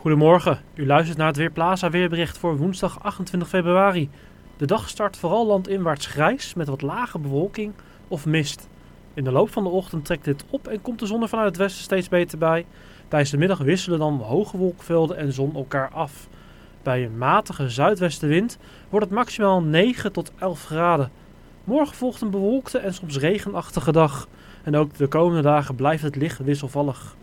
Goedemorgen, u luistert naar het Weerplaza weerbericht voor woensdag 28 februari. De dag start vooral landinwaarts grijs met wat lage bewolking of mist. In de loop van de ochtend trekt dit op en komt de zon er vanuit het westen steeds beter bij. Tijdens de middag wisselen dan hoge wolkvelden en zon elkaar af. Bij een matige zuidwestenwind wordt het maximaal 9 tot 11 graden. Morgen volgt een bewolkte en soms regenachtige dag. En ook de komende dagen blijft het licht wisselvallig.